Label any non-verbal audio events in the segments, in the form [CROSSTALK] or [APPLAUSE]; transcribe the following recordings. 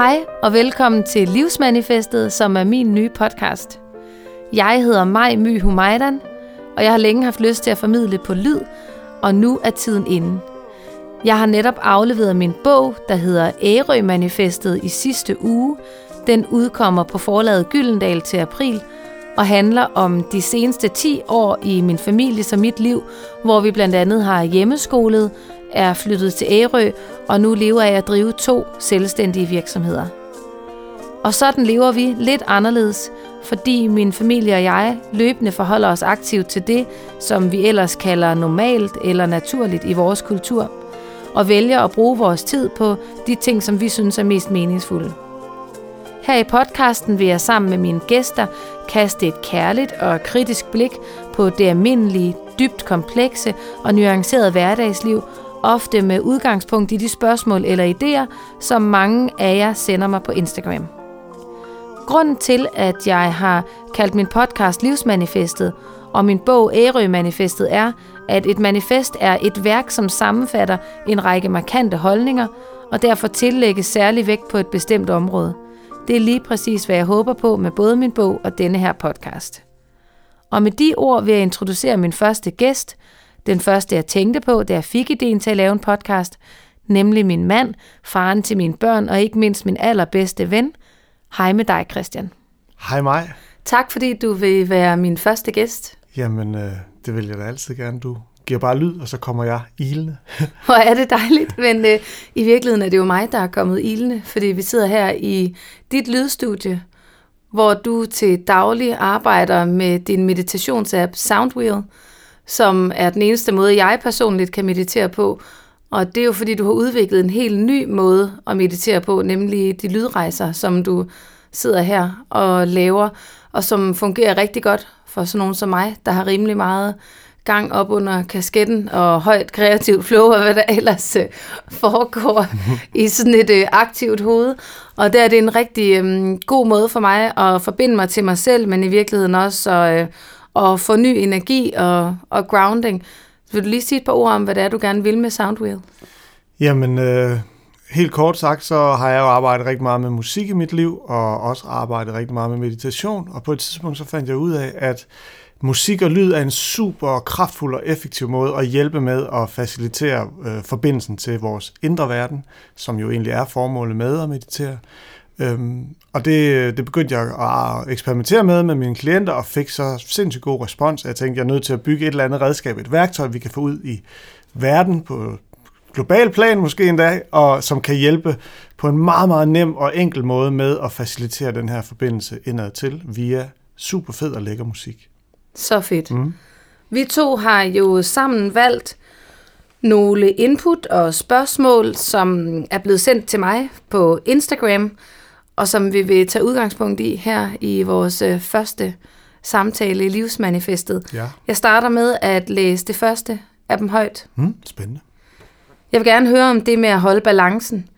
Hej og velkommen til Livsmanifestet, som er min nye podcast. Jeg hedder Maj My Humaidan, og jeg har længe haft lyst til at formidle på lyd, og nu er tiden inde. Jeg har netop afleveret min bog, der hedder Ærø-manifestet i sidste uge. Den udkommer på forlaget Gyldendal til april, og handler om de seneste 10 år i min familie og mit liv, hvor vi blandt andet har hjemmeskolet, er flyttet til Ærø, og nu lever jeg at drive to selvstændige virksomheder. Og sådan lever vi lidt anderledes, fordi min familie og jeg løbende forholder os aktivt til det, som vi ellers kalder normalt eller naturligt i vores kultur, og vælger at bruge vores tid på de ting, som vi synes er mest meningsfulde. Her i podcasten vil jeg sammen med mine gæster kaste et kærligt og kritisk blik på det almindelige, dybt komplekse og nuancerede hverdagsliv, ofte med udgangspunkt i de spørgsmål eller idéer, som mange af jer sender mig på Instagram. Grunden til, at jeg har kaldt min podcast Livsmanifestet og min bog Ærø-manifestet er, at et manifest er et værk, som sammenfatter en række markante holdninger, og derfor tillægges særlig vægt på et bestemt område. Det er lige præcis, hvad jeg håber på med både min bog og denne her podcast. Og med de ord vil jeg introducere min første gæst, den første jeg tænkte på, da jeg fik ideen til at lave en podcast, nemlig min mand, faren til mine børn og ikke mindst min allerbedste ven. Hej med dig, Christian. Hej mig. Tak fordi du vil være min første gæst. Jamen, øh, det vil jeg da altid gerne. Du giver bare lyd, og så kommer jeg ilende. [LAUGHS] Hvor er det dejligt, men øh, i virkeligheden er det jo mig, der er kommet ilende, fordi vi sidder her i dit lydstudie, hvor du til daglig arbejder med din meditationsapp Soundwheel, som er den eneste måde, jeg personligt kan meditere på. Og det er jo fordi, du har udviklet en helt ny måde at meditere på, nemlig de lydrejser, som du sidder her og laver, og som fungerer rigtig godt for sådan nogen som mig, der har rimelig meget gang op under kasketten og højt kreativt flow og hvad der ellers øh, foregår i sådan et øh, aktivt hoved. Og der er det en rigtig øh, god måde for mig at forbinde mig til mig selv, men i virkeligheden også at, øh, at få ny energi og, og grounding. Vil du lige sige et par ord om, hvad det er, du gerne vil med Soundwheel? Jamen, øh, helt kort sagt, så har jeg jo arbejdet rigtig meget med musik i mit liv, og også arbejdet rigtig meget med meditation. Og på et tidspunkt så fandt jeg ud af, at musik og lyd er en super kraftfuld og effektiv måde at hjælpe med at facilitere øh, forbindelsen til vores indre verden, som jo egentlig er formålet med at meditere. Øhm, og det, det begyndte jeg at eksperimentere med med mine klienter, og fik så sindssygt god respons. Jeg tænkte, jeg er nødt til at bygge et eller andet redskab, et værktøj, vi kan få ud i verden på global plan måske endda, og som kan hjælpe på en meget, meget nem og enkel måde med at facilitere den her forbindelse indad til via super fed og lækker musik. Så fedt. Mm. Vi to har jo sammen valgt nogle input og spørgsmål, som er blevet sendt til mig på Instagram, og som vi vil tage udgangspunkt i her i vores øh, første samtale i Livsmanifestet. Ja. Jeg starter med at læse det første af dem højt. Mm, spændende. Jeg vil gerne høre om det med at holde balancen.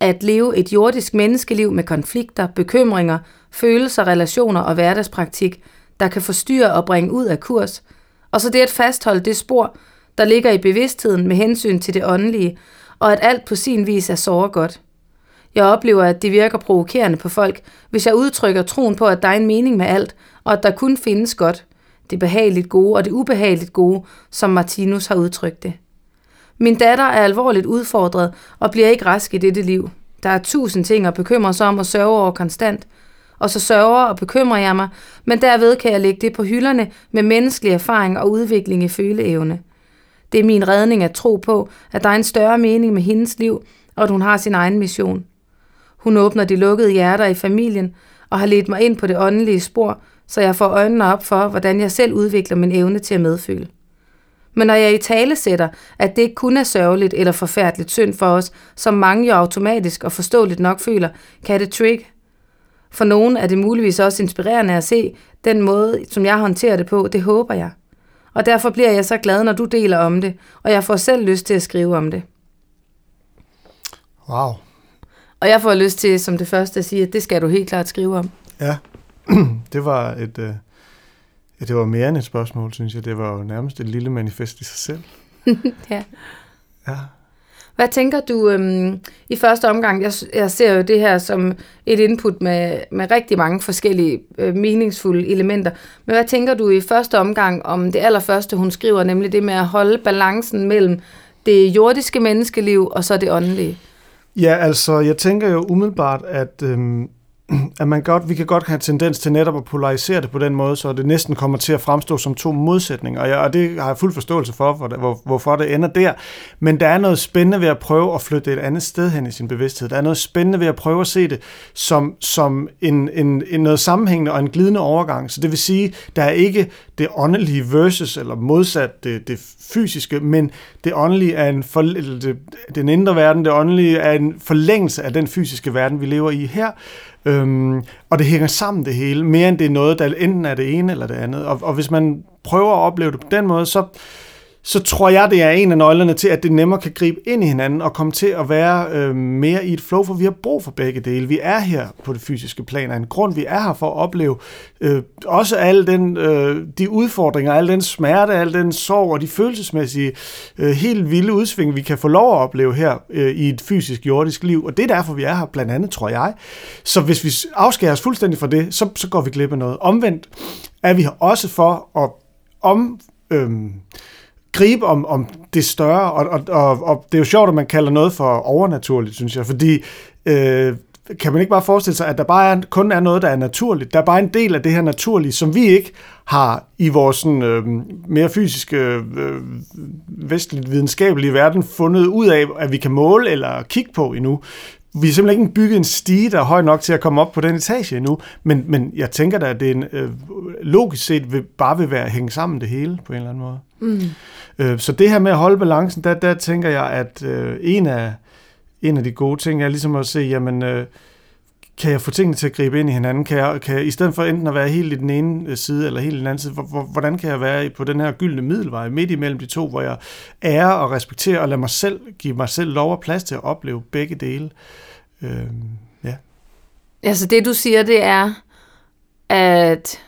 At leve et jordisk menneskeliv med konflikter, bekymringer, følelser, relationer og hverdagspraktik, der kan forstyrre og bringe ud af kurs. Og så det at fastholde det spor, der ligger i bevidstheden med hensyn til det åndelige, og at alt på sin vis er såre godt. Jeg oplever, at det virker provokerende på folk, hvis jeg udtrykker troen på, at der er en mening med alt, og at der kun findes godt. Det behageligt gode og det ubehageligt gode, som Martinus har udtrykt det. Min datter er alvorligt udfordret og bliver ikke rask i dette liv. Der er tusind ting at bekymre sig om og sørge over konstant. Og så sørger og bekymrer jeg mig, men derved kan jeg lægge det på hylderne med menneskelig erfaring og udvikling i føleevne. Det er min redning at tro på, at der er en større mening med hendes liv, og at hun har sin egen mission. Hun åbner de lukkede hjerter i familien og har ledt mig ind på det åndelige spor, så jeg får øjnene op for, hvordan jeg selv udvikler min evne til at medføle. Men når jeg i tale sætter, at det ikke kun er sørgeligt eller forfærdeligt synd for os, som mange jo automatisk og forståeligt nok føler, kan det trigge for nogen er det muligvis også inspirerende at se den måde, som jeg håndterer det på, det håber jeg. Og derfor bliver jeg så glad, når du deler om det, og jeg får selv lyst til at skrive om det. Wow. Og jeg får lyst til, som det første at sige, at det skal du helt klart skrive om. Ja, [CLEARS THROAT] det var et... Øh, ja, det var mere end et spørgsmål, synes jeg. Det var jo nærmest et lille manifest i sig selv. [LAUGHS] ja. Ja. Hvad tænker du øhm, i første omgang? Jeg, jeg ser jo det her som et input med, med rigtig mange forskellige øh, meningsfulde elementer. Men hvad tænker du i første omgang om det allerførste, hun skriver, nemlig det med at holde balancen mellem det jordiske menneskeliv og så det åndelige? Ja, altså, jeg tænker jo umiddelbart, at øhm, at man godt, vi kan godt have tendens til netop at polarisere det på den måde, så det næsten kommer til at fremstå som to modsætninger. Og, jeg, og det har jeg fuld forståelse for, hvor, hvor, hvorfor det ender der. Men der er noget spændende ved at prøve at flytte et andet sted hen i sin bevidsthed. Der er noget spændende ved at prøve at se det som, som en, en, en noget sammenhængende og en glidende overgang. Så det vil sige, der er ikke det åndelige versus eller modsat det, det fysiske, men det åndelige er en for, det, den indre verden, det åndelige er en forlængelse af den fysiske verden, vi lever i her. Øhm, og det hænger sammen det hele, mere end det er noget, der enten er det ene eller det andet. Og, og hvis man prøver at opleve det på den måde, så, så tror jeg, det er en af nøglerne til, at det nemmere kan gribe ind i hinanden og komme til at være øh, mere i et flow, for vi har brug for begge dele. Vi er her på det fysiske plan af en grund. Vi er her for at opleve øh, også alle den, øh, de udfordringer, al den smerte, al den sorg og de følelsesmæssige øh, helt vilde udsving, vi kan få lov at opleve her øh, i et fysisk jordisk liv. Og det er derfor, vi er her, blandt andet, tror jeg. Så hvis vi afskærer os fuldstændig fra det, så, så går vi glip af noget. Omvendt er vi her også for at om... Øh, gribe om, om det større, og, og, og, og det er jo sjovt, at man kalder noget for overnaturligt, synes jeg, fordi øh, kan man ikke bare forestille sig, at der bare er, kun er noget, der er naturligt. Der er bare en del af det her naturlige, som vi ikke har i vores sådan, øh, mere fysiske, øh, vestligt videnskabelige verden fundet ud af, at vi kan måle eller kigge på endnu. Vi har simpelthen ikke bygget en stige, der er høj nok til at komme op på den etage endnu, men, men jeg tænker da, at det er en, øh, logisk set vil, bare vil være at hænge sammen det hele på en eller anden måde. Mm. Øh, så det her med at holde balancen, der, der tænker jeg, at øh, en, af, en af de gode ting er ligesom at se, jamen, øh, kan jeg få tingene til at gribe ind i hinanden? Kan jeg, kan jeg, I stedet for enten at være helt i den ene øh, side eller helt i den anden side, hvordan kan jeg være på den her gyldne middelvej midt imellem de to, hvor jeg ærer og respekterer og lader mig selv, give mig selv lov og plads til at opleve begge dele? Øh, ja. Altså det du siger, det er, at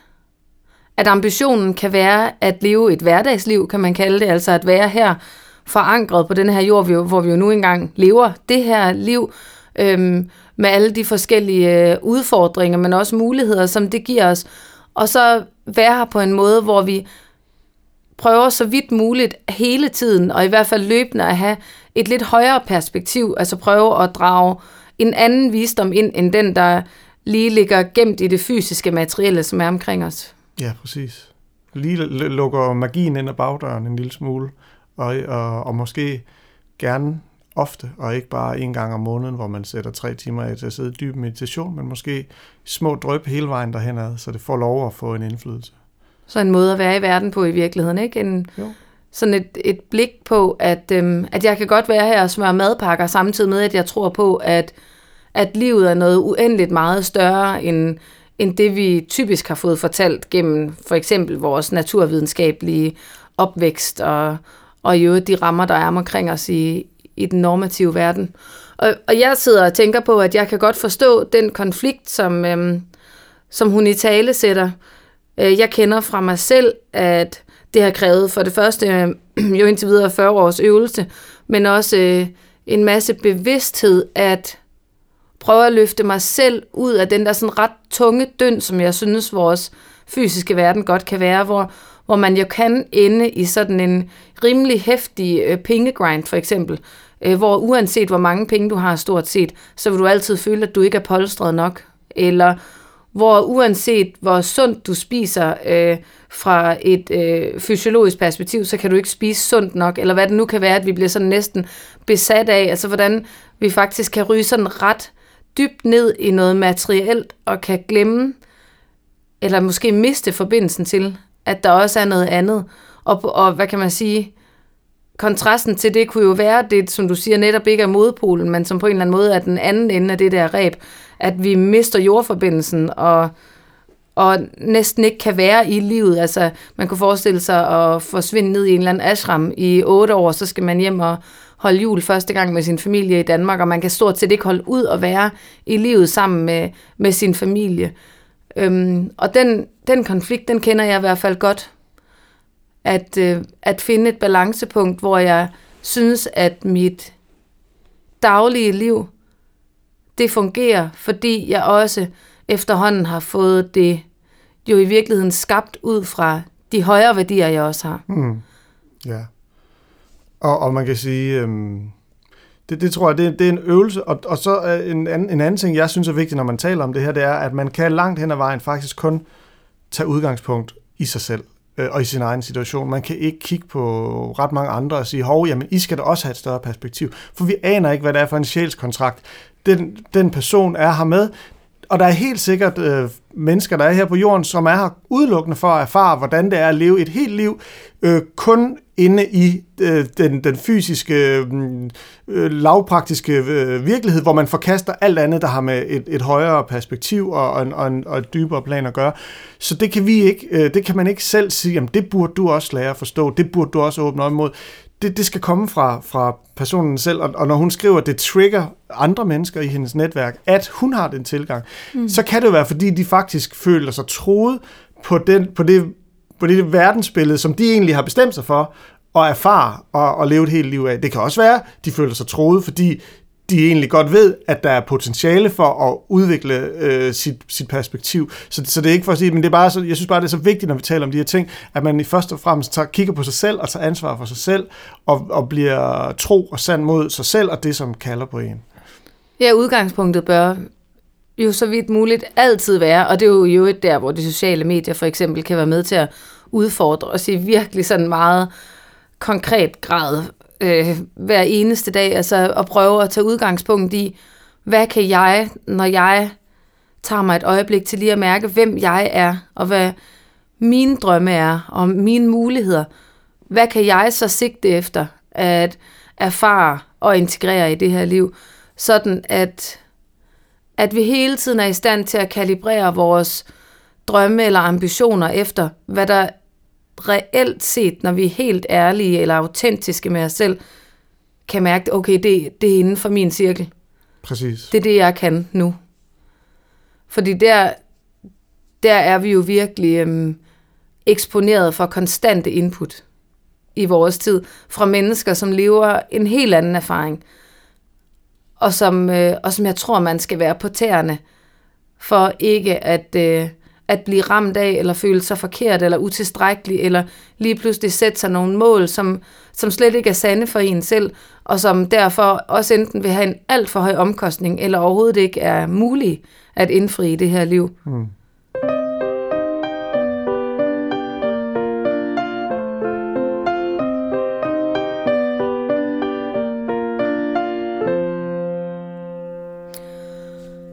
at ambitionen kan være at leve et hverdagsliv, kan man kalde det, altså at være her forankret på den her jord, hvor vi jo nu engang lever det her liv, øhm, med alle de forskellige øh, udfordringer, men også muligheder, som det giver os. Og så være her på en måde, hvor vi prøver så vidt muligt hele tiden, og i hvert fald løbende at have et lidt højere perspektiv, altså prøve at drage en anden visdom ind, end den, der lige ligger gemt i det fysiske materielle, som er omkring os. Ja, præcis. Lige lukker magien ind ad bagdøren en lille smule, og, og, og måske gerne ofte, og ikke bare en gang om måneden, hvor man sætter tre timer af til at sidde i dyb meditation, men måske små drøb hele vejen derhen ad, så det får lov at få en indflydelse. Så en måde at være i verden på i virkeligheden, ikke? En, jo. Sådan et, et blik på, at, øhm, at jeg kan godt være her og smøre madpakker, samtidig med, at jeg tror på, at, at livet er noget uendeligt meget større end, end det, vi typisk har fået fortalt gennem for eksempel vores naturvidenskabelige opvækst og, og i øvrigt de rammer, der er omkring os i, i den normative verden. Og, og jeg sidder og tænker på, at jeg kan godt forstå den konflikt, som, øhm, som hun i tale sætter. Øh, jeg kender fra mig selv, at det har krævet for det første øh, [CLEARS THROAT] jo indtil videre 40 års øvelse, men også øh, en masse bevidsthed at prøve at løfte mig selv ud af den der sådan ret tunge døn, som jeg synes vores fysiske verden godt kan være, hvor, hvor man jo kan ende i sådan en rimelig hæftig øh, pengegrind for eksempel, øh, hvor uanset hvor mange penge du har stort set, så vil du altid føle, at du ikke er polstret nok. Eller hvor uanset hvor sundt du spiser øh, fra et øh, fysiologisk perspektiv, så kan du ikke spise sundt nok, eller hvad det nu kan være, at vi bliver sådan næsten besat af, altså hvordan vi faktisk kan ryge sådan ret dybt ned i noget materielt, og kan glemme, eller måske miste forbindelsen til, at der også er noget andet. Og, og hvad kan man sige, kontrasten til det kunne jo være det, som du siger, netop ikke er modpolen, men som på en eller anden måde er den anden ende af det der ræb, at vi mister jordforbindelsen og, og næsten ikke kan være i livet. Altså, man kunne forestille sig at forsvinde ned i en eller anden ashram i otte år, så skal man hjem og holde jul første gang med sin familie i Danmark, og man kan stort set ikke holde ud og være i livet sammen med, med sin familie. Øhm, og den, den konflikt, den kender jeg i hvert fald godt. At, øh, at finde et balancepunkt, hvor jeg synes, at mit daglige liv, det fungerer, fordi jeg også efterhånden har fået det jo i virkeligheden skabt ud fra de højere værdier, jeg også har. Mm. Ja. Og, og man kan sige, øhm, det, det tror jeg, det, det er en øvelse. Og, og så en anden, en anden ting, jeg synes er vigtigt, når man taler om det her, det er, at man kan langt hen ad vejen faktisk kun tage udgangspunkt i sig selv øh, og i sin egen situation. Man kan ikke kigge på ret mange andre og sige, hov, jamen, I skal da også have et større perspektiv. For vi aner ikke, hvad det er for en sjælskontrakt, den, den person er her med. Og der er helt sikkert øh, mennesker, der er her på jorden, som er her udelukkende for at erfare, hvordan det er at leve et helt liv, øh, kun inde i øh, den, den fysiske, øh, øh, lavpraktiske øh, virkelighed, hvor man forkaster alt andet, der har med et, et højere perspektiv og, og, en, og, en, og et dybere plan at gøre. Så det kan vi ikke, øh, det kan man ikke selv sige, jamen det burde du også lære at forstå, det burde du også åbne op imod det, det skal komme fra, fra personen selv, og, og når hun skriver, at det trigger andre mennesker i hendes netværk, at hun har den tilgang, mm. så kan det være, fordi de faktisk føler sig troet på, den, på, det, på det verdensbillede, som de egentlig har bestemt sig for, at erfare og, og leve et helt liv af. Det kan også være, de føler sig troet, fordi de egentlig godt ved, at der er potentiale for at udvikle øh, sit, sit perspektiv. Så, så det er ikke for at sige, men det er bare så, jeg synes bare, det er så vigtigt, når vi taler om de her ting, at man i først og fremmest tager, kigger på sig selv og tager ansvar for sig selv, og, og bliver tro og sand mod sig selv og det, som kalder på en. Ja, udgangspunktet bør jo så vidt muligt altid være, og det er jo jo et der, hvor de sociale medier for eksempel kan være med til at udfordre og sige virkelig sådan meget konkret grad øh, hver eneste dag, altså at prøve at tage udgangspunkt i, hvad kan jeg, når jeg tager mig et øjeblik til lige at mærke, hvem jeg er, og hvad mine drømme er, og mine muligheder, hvad kan jeg så sigte efter at erfare og integrere i det her liv, sådan at, at vi hele tiden er i stand til at kalibrere vores drømme eller ambitioner efter, hvad der reelt set, når vi er helt ærlige eller autentiske med os selv, kan mærke, okay, det, det er inden for min cirkel. Præcis. Det er det, jeg kan nu. Fordi der, der er vi jo virkelig øhm, eksponeret for konstante input i vores tid fra mennesker, som lever en helt anden erfaring, og som, øh, og som jeg tror, man skal være på tæerne, for ikke at, øh, at blive ramt af, eller føle sig forkert, eller utilstrækkelig, eller lige pludselig sætte sig nogle mål, som, som slet ikke er sande for en selv, og som derfor også enten vil have en alt for høj omkostning, eller overhovedet ikke er mulig at indfri i det her liv. Mm.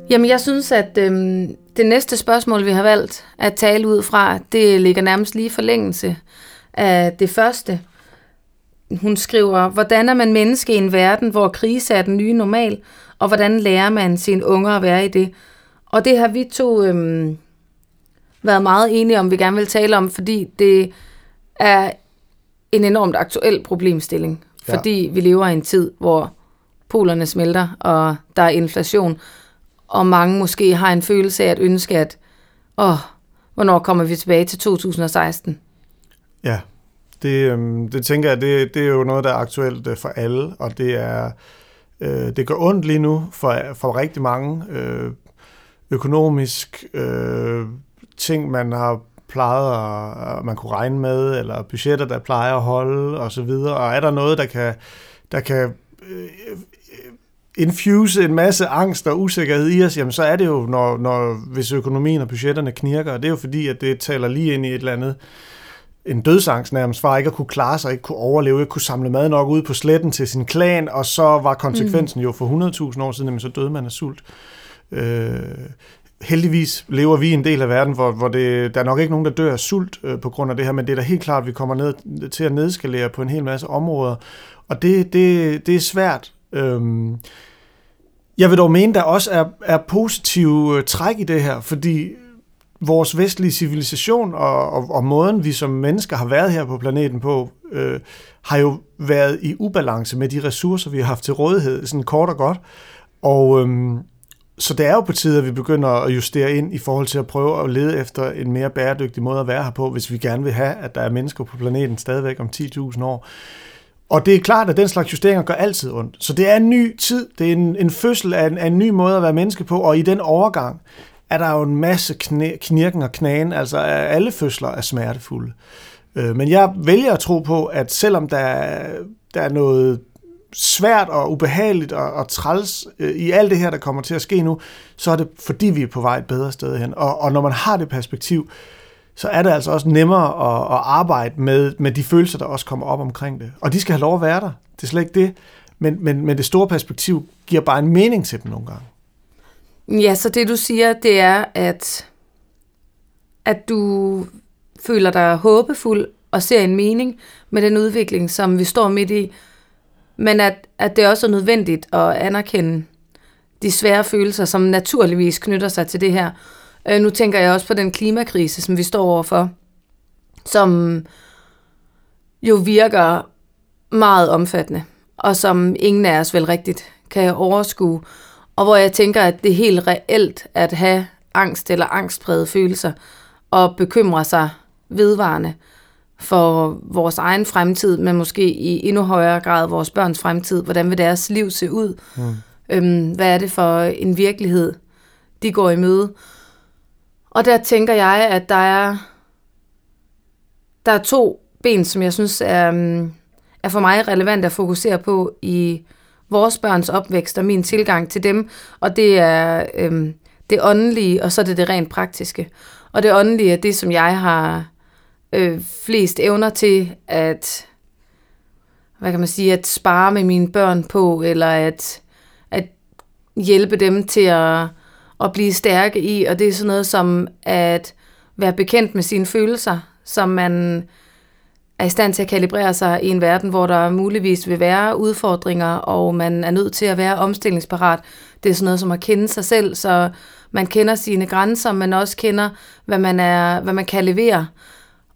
Jamen, jeg synes, at øhm, det næste spørgsmål, vi har valgt at tale ud fra, det ligger nærmest lige forlængelse af det første. Hun skriver, hvordan er man menneske i en verden, hvor krise er den nye normal, og hvordan lærer man sine unger at være i det? Og det har vi to øhm, været meget enige om, vi gerne vil tale om, fordi det er en enormt aktuel problemstilling. Ja. Fordi vi lever i en tid, hvor polerne smelter, og der er inflation, og mange måske har en følelse af at ønske, at åh, hvornår kommer vi tilbage til 2016? Ja, det, øhm, det tænker jeg, det, det er jo noget, der er aktuelt øh, for alle, og det er øh, det går ondt lige nu for, for rigtig mange. Øh, økonomisk øh, ting, man har plejet at man kunne regne med, eller budgetter, der plejer at holde, og så videre. Og er der noget, der kan, der kan øh, øh infuse en masse angst og usikkerhed i os, jamen så er det jo, når, når, hvis økonomien og budgetterne knirker, og det er jo fordi, at det taler lige ind i et eller andet, en dødsangst nærmest, for ikke at kunne klare sig, ikke kunne overleve, ikke kunne samle mad nok ud på sletten til sin klan, og så var konsekvensen mm. jo for 100.000 år siden, jamen så døde man af sult. Øh, heldigvis lever vi i en del af verden, hvor, hvor det, der er nok ikke nogen, der dør af sult øh, på grund af det her, men det er da helt klart, at vi kommer ned til at nedskalere på en hel masse områder, og det, det, det er svært. Øhm, jeg vil dog mene, der også er, er positive øh, træk i det her, fordi vores vestlige civilisation og, og, og måden, vi som mennesker har været her på planeten på, øh, har jo været i ubalance med de ressourcer, vi har haft til rådighed, sådan kort og godt. Og øhm, så det er jo på tide, at vi begynder at justere ind i forhold til at prøve at lede efter en mere bæredygtig måde at være her på, hvis vi gerne vil have, at der er mennesker på planeten stadigvæk om 10.000 år. Og det er klart, at den slags justeringer gør altid ondt. Så det er en ny tid, det er en, en fødsel af en, af en ny måde at være menneske på, og i den overgang er der jo en masse knæ, knirken og knagen, altså øh, alle fødsler er smertefulde. Øh, men jeg vælger at tro på, at selvom der, der er noget svært og ubehageligt og, og træls øh, i alt det her, der kommer til at ske nu, så er det fordi, vi er på vej et bedre sted hen. Og, og når man har det perspektiv, så er det altså også nemmere at, at arbejde med, med de følelser, der også kommer op omkring det. Og de skal have lov at være der. Det er slet ikke det. Men, men, men det store perspektiv giver bare en mening til dem nogle gange. Ja, så det du siger, det er, at, at du føler dig håbefuld og ser en mening med den udvikling, som vi står midt i, men at, at det også er nødvendigt at anerkende de svære følelser, som naturligvis knytter sig til det her. Øh, nu tænker jeg også på den klimakrise, som vi står overfor, som jo virker meget omfattende, og som ingen af os vel rigtigt kan overskue, og hvor jeg tænker, at det er helt reelt at have angst eller angstprægede følelser, og bekymre sig vedvarende for vores egen fremtid, men måske i endnu højere grad vores børns fremtid. Hvordan vil deres liv se ud? Mm. Øhm, hvad er det for en virkelighed, de går i møde? Og der tænker jeg, at der er, der er to ben, som jeg synes er, mm, er for mig relevant at fokusere på i vores børns opvækst og min tilgang til dem. Og det er øhm, det åndelige, og så er det det rent praktiske. Og det åndelige er det, som jeg har øh, flest evner til at, hvad kan man sige, at spare med mine børn på, eller at, at hjælpe dem til at, at blive stærke i, og det er sådan noget som at være bekendt med sine følelser, som man er i stand til at kalibrere sig i en verden, hvor der muligvis vil være udfordringer, og man er nødt til at være omstillingsparat. Det er sådan noget som at kende sig selv, så man kender sine grænser, men også kender, hvad man, er, hvad man kan levere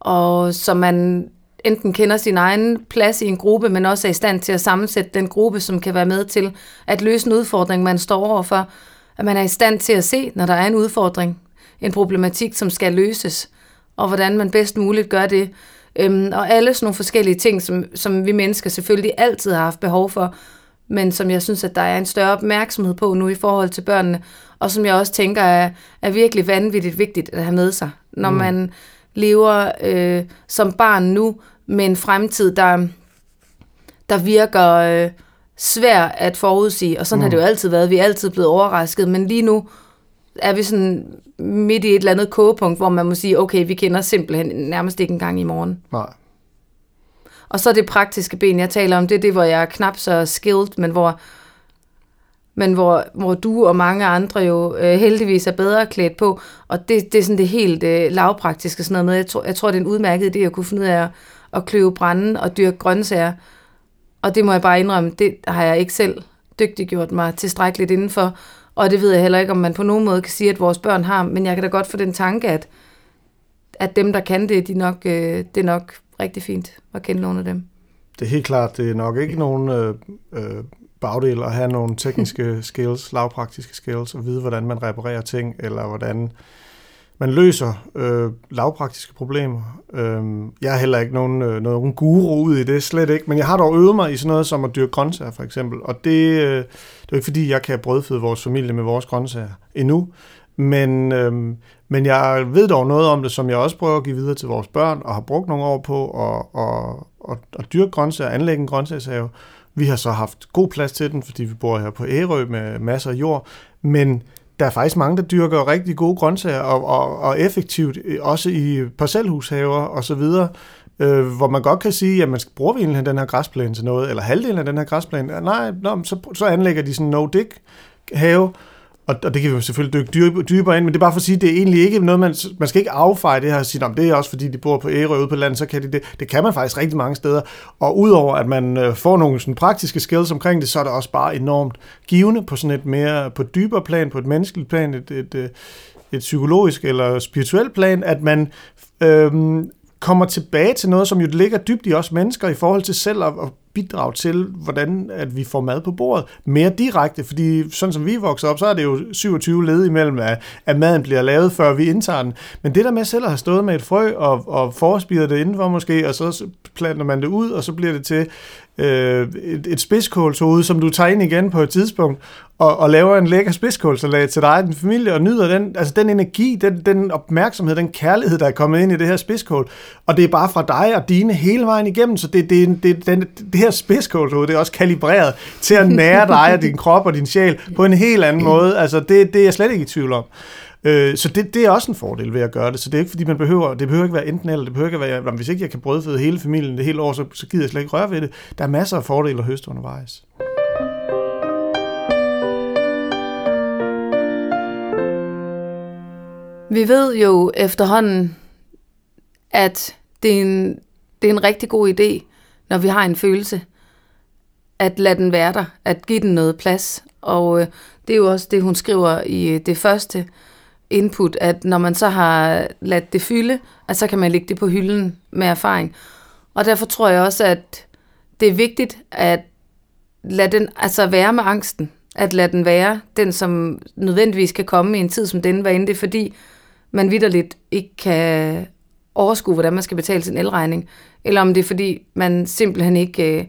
og så man enten kender sin egen plads i en gruppe, men også er i stand til at sammensætte den gruppe, som kan være med til at løse en udfordring, man står overfor. At man er i stand til at se, når der er en udfordring, en problematik, som skal løses, og hvordan man bedst muligt gør det. Øhm, og alle sådan nogle forskellige ting, som, som vi mennesker selvfølgelig altid har haft behov for, men som jeg synes, at der er en større opmærksomhed på nu i forhold til børnene, og som jeg også tænker er, er virkelig vanvittigt vigtigt at have med sig, når mm. man lever øh, som barn nu med en fremtid, der, der virker øh, svær at forudsige. Og sådan mm. har det jo altid været. Vi er altid blevet overrasket. Men lige nu er vi sådan midt i et eller andet kogepunkt, hvor man må sige, okay, vi kender simpelthen nærmest ikke engang i morgen. Nej. Og så det praktiske ben, jeg taler om, det er det, hvor jeg er knap så skilled, men hvor men hvor, hvor du og mange andre jo øh, heldigvis er bedre klædt på, og det, det er sådan det helt øh, lavpraktiske sådan noget med, jeg tror, jeg tror, det er en udmærket idé at kunne finde ud af at, at kløve brænde og dyrke grøntsager, og det må jeg bare indrømme, det har jeg ikke selv dygtiggjort mig tilstrækkeligt indenfor, og det ved jeg heller ikke, om man på nogen måde kan sige, at vores børn har, men jeg kan da godt få den tanke, at, at dem, der kan det, de nok, øh, det er nok rigtig fint at kende nogle af dem. Det er helt klart, det er nok ikke nogen øh, øh, bagdel at have nogle tekniske skills, lavpraktiske skills, og vide, hvordan man reparerer ting, eller hvordan man løser øh, lavpraktiske problemer. Øh, jeg er heller ikke nogen, øh, nogen guru ud i det, slet ikke, men jeg har dog øvet mig i sådan noget som at dyrke grøntsager, for eksempel. Og det, øh, det er ikke fordi, jeg kan brødføde vores familie med vores grøntsager endnu, men, øh, men jeg ved dog noget om det, som jeg også prøver at give videre til vores børn, og har brugt nogle år på at, at, at, at dyrke grøntsager, anlægge en grøntsagshave, vi har så haft god plads til den, fordi vi bor her på Ærø med masser af jord, men der er faktisk mange, der dyrker rigtig gode grøntsager, og, og, og effektivt, øh, også i parcelhushaver og så videre, øh, hvor man godt kan sige, at man skal bruge egentlig den her græsplæne til noget, eller halvdelen af den her græsplæne. Nej, nå, så, så anlægger de sådan en no-dig have, og, og det kan vi selvfølgelig dykke dyb, dybere ind, men det er bare for at sige, det er egentlig ikke noget, man, man skal ikke affeje det her og sige, om det er også fordi, de bor på Ærø ude på landet, så kan de det. Det kan man faktisk rigtig mange steder. Og udover at man øh, får nogle sådan praktiske skills omkring det, så er det også bare enormt givende på sådan et mere, på et dybere plan, på et menneskeligt plan, et, et, et, et psykologisk eller spirituelt plan, at man øhm, kommer tilbage til noget, som jo ligger dybt i os mennesker i forhold til selv at, at bidrag til, hvordan at vi får mad på bordet mere direkte, fordi sådan som vi vokser op, så er det jo 27 led imellem, at, at maden bliver lavet, før vi indtager den. Men det der med selv at have stået med et frø og, og forspiret det indenfor måske, og så planter man det ud, og så bliver det til øh, et, et spidskålshoved, som du tager ind igen på et tidspunkt, og, og laver en lækker spidskålsalat til dig og din familie, og nyder den, altså den energi, den, den opmærksomhed, den kærlighed, der er kommet ind i det her spidskål. Og det er bare fra dig og dine hele vejen igennem, så det, det, det, den, det her spidskålshoved, det er også kalibreret til at nære dig og din krop og din sjæl på en helt anden [CLEARS THROAT] måde. Altså det, det er jeg slet ikke i tvivl om. Øh, så det, det er også en fordel ved at gøre det. Så det er ikke fordi, man behøver, det behøver ikke være enten eller. Det behøver ikke være, hvis ikke jeg kan brødføde hele familien det hele år, så, så gider jeg slet ikke røre ved det. Der er masser af fordele at høste undervejs. Vi ved jo efterhånden, at det er en, det er en rigtig god idé, når vi har en følelse, at lade den være der, at give den noget plads. Og øh, det er jo også det, hun skriver i øh, det første input, at når man så har ladt det fylde, at så kan man lægge det på hylden med erfaring. Og derfor tror jeg også, at det er vigtigt at lade den altså være med angsten. At lade den være den, som nødvendigvis kan komme i en tid som denne, hvad end det er, fordi man vidderligt ikke kan overskue, hvordan man skal betale sin elregning, eller om det er fordi, man simpelthen ikke øh,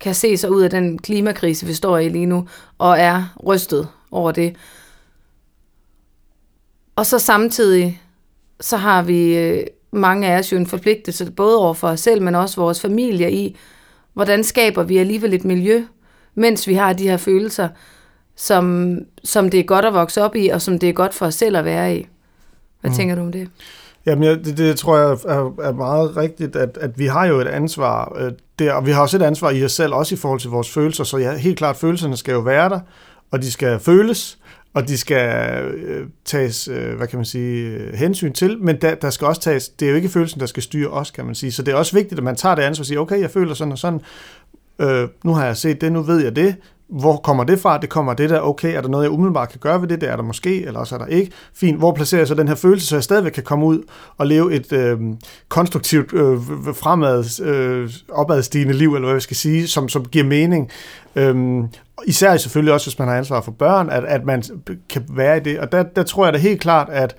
kan se sig ud af den klimakrise, vi står i lige nu, og er rystet over det. Og så samtidig, så har vi øh, mange af os jo en forpligtelse, både over for os selv, men også vores familie i, hvordan skaber vi alligevel et miljø, mens vi har de her følelser, som, som det er godt at vokse op i, og som det er godt for os selv at være i. Hvad mm. tænker du om det? Jamen, jeg, det, det tror jeg er, er meget rigtigt, at, at vi har jo et ansvar øh, der, og vi har også et ansvar i os selv, også i forhold til vores følelser, så ja, helt klart, følelserne skal jo være der, og de skal føles, og de skal øh, tages, øh, hvad kan man sige, øh, hensyn til, men der, der skal også tages, det er jo ikke følelsen, der skal styre os, kan man sige, så det er også vigtigt, at man tager det ansvar og siger, okay, jeg føler sådan og sådan, øh, nu har jeg set det, nu ved jeg det, hvor kommer det fra? Det kommer det der, okay, er der noget, jeg umiddelbart kan gøre ved det? Det er der måske, eller også er der ikke. Fint, hvor placerer jeg så den her følelse, så jeg stadigvæk kan komme ud og leve et øh, konstruktivt, øh, fremad, øh, opadstigende liv, eller hvad jeg skal sige, som, som giver mening. Øhm, især selvfølgelig også, hvis man har ansvar for børn, at, at man kan være i det. Og der, der tror jeg da helt klart, at,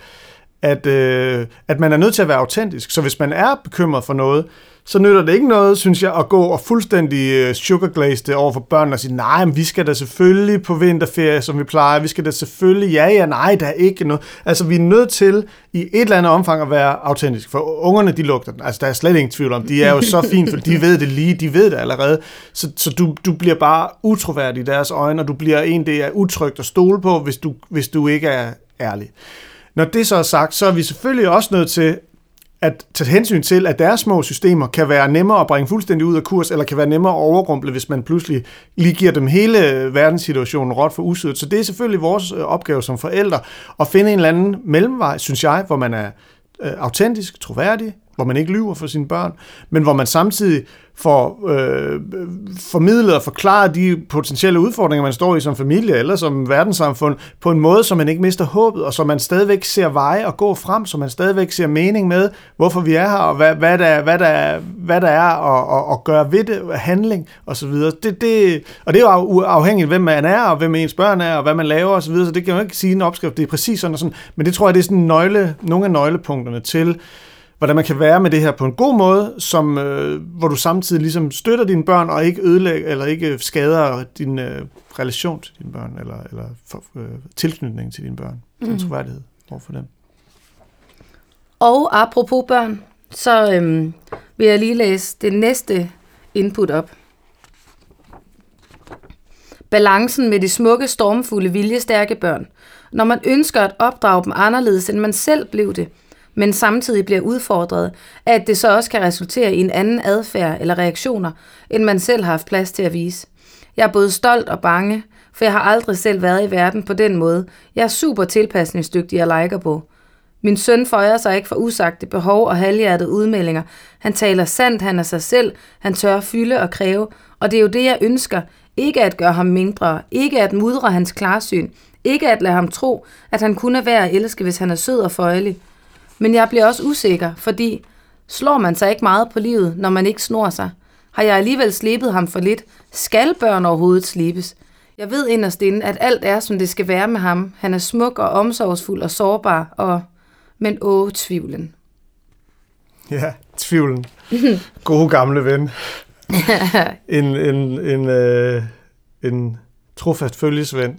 at, øh, at man er nødt til at være autentisk. Så hvis man er bekymret for noget, så nytter det ikke noget, synes jeg, at gå og fuldstændig øh, sugarglaze det over for børnene og sige, nej, men vi skal da selvfølgelig på vinterferie, som vi plejer, vi skal da selvfølgelig, ja, ja, nej, der er ikke noget. Altså, vi er nødt til i et eller andet omfang at være autentisk, for ungerne, de lugter den. Altså, der er slet ingen tvivl om, de er jo så fint, for de ved det lige, de ved det allerede. Så, så du, du bliver bare utroværdig i deres øjne, og du bliver en, det er utrygt at stole på, hvis du, hvis du ikke er ærlig. Når det så er sagt, så er vi selvfølgelig også nødt til at tage hensyn til, at deres små systemer kan være nemmere at bringe fuldstændig ud af kurs, eller kan være nemmere at overrumple, hvis man pludselig lige giver dem hele verdenssituationen råt for usødet. Så det er selvfølgelig vores øh, opgave som forældre at finde en eller anden mellemvej, synes jeg, hvor man er øh, autentisk, troværdig, hvor man ikke lyver for sine børn, men hvor man samtidig får øh, formidlet og forklaret de potentielle udfordringer, man står i som familie eller som verdenssamfund, på en måde, så man ikke mister håbet, og så man stadigvæk ser veje og gå frem, så man stadigvæk ser mening med, hvorfor vi er her, og hvad, hvad, der, hvad, der, hvad der er at, at, at gøre ved det, handling osv. Det, det, og det er jo afhængigt, hvem man er, og hvem ens børn er, og hvad man laver osv., så, videre, så det kan man ikke sige en opskrift, det er præcis sådan og sådan, men det tror jeg, det er sådan nøgle, nogle af nøglepunkterne til, hvordan man kan være med det her på en god måde, som, øh, hvor du samtidig ligesom støtter dine børn og ikke ødelægger eller ikke skader din øh, relation til dine børn eller, eller for, øh, tilknytning til dine børn. Mm. Din troværdighed overfor dem. Og apropos børn, så øhm, vil jeg lige læse det næste input op. Balancen med de smukke, stormfulde, viljestærke børn. Når man ønsker at opdrage dem anderledes, end man selv blev det – men samtidig bliver udfordret, at det så også kan resultere i en anden adfærd eller reaktioner, end man selv har haft plads til at vise. Jeg er både stolt og bange, for jeg har aldrig selv været i verden på den måde. Jeg er super tilpasningsdygtig og liker på. Min søn føjer sig ikke for usagte behov og halvhjertede udmeldinger. Han taler sandt, han er sig selv, han tør fylde og kræve, og det er jo det, jeg ønsker. Ikke at gøre ham mindre, ikke at mudre hans klarsyn, ikke at lade ham tro, at han kun er værd at elske, hvis han er sød og føjelig. Men jeg bliver også usikker, fordi slår man sig ikke meget på livet, når man ikke snor sig? Har jeg alligevel slebet ham for lidt? Skal børn overhovedet slibes? Jeg ved inderst inde, at alt er, som det skal være med ham. Han er smuk og omsorgsfuld og sårbar, og... Men åh, tvivlen. [LAUGHS] Ja, tvivlen. Gode gamle ven. [LAUGHS] en, en, en, øh, en trofast følgesvend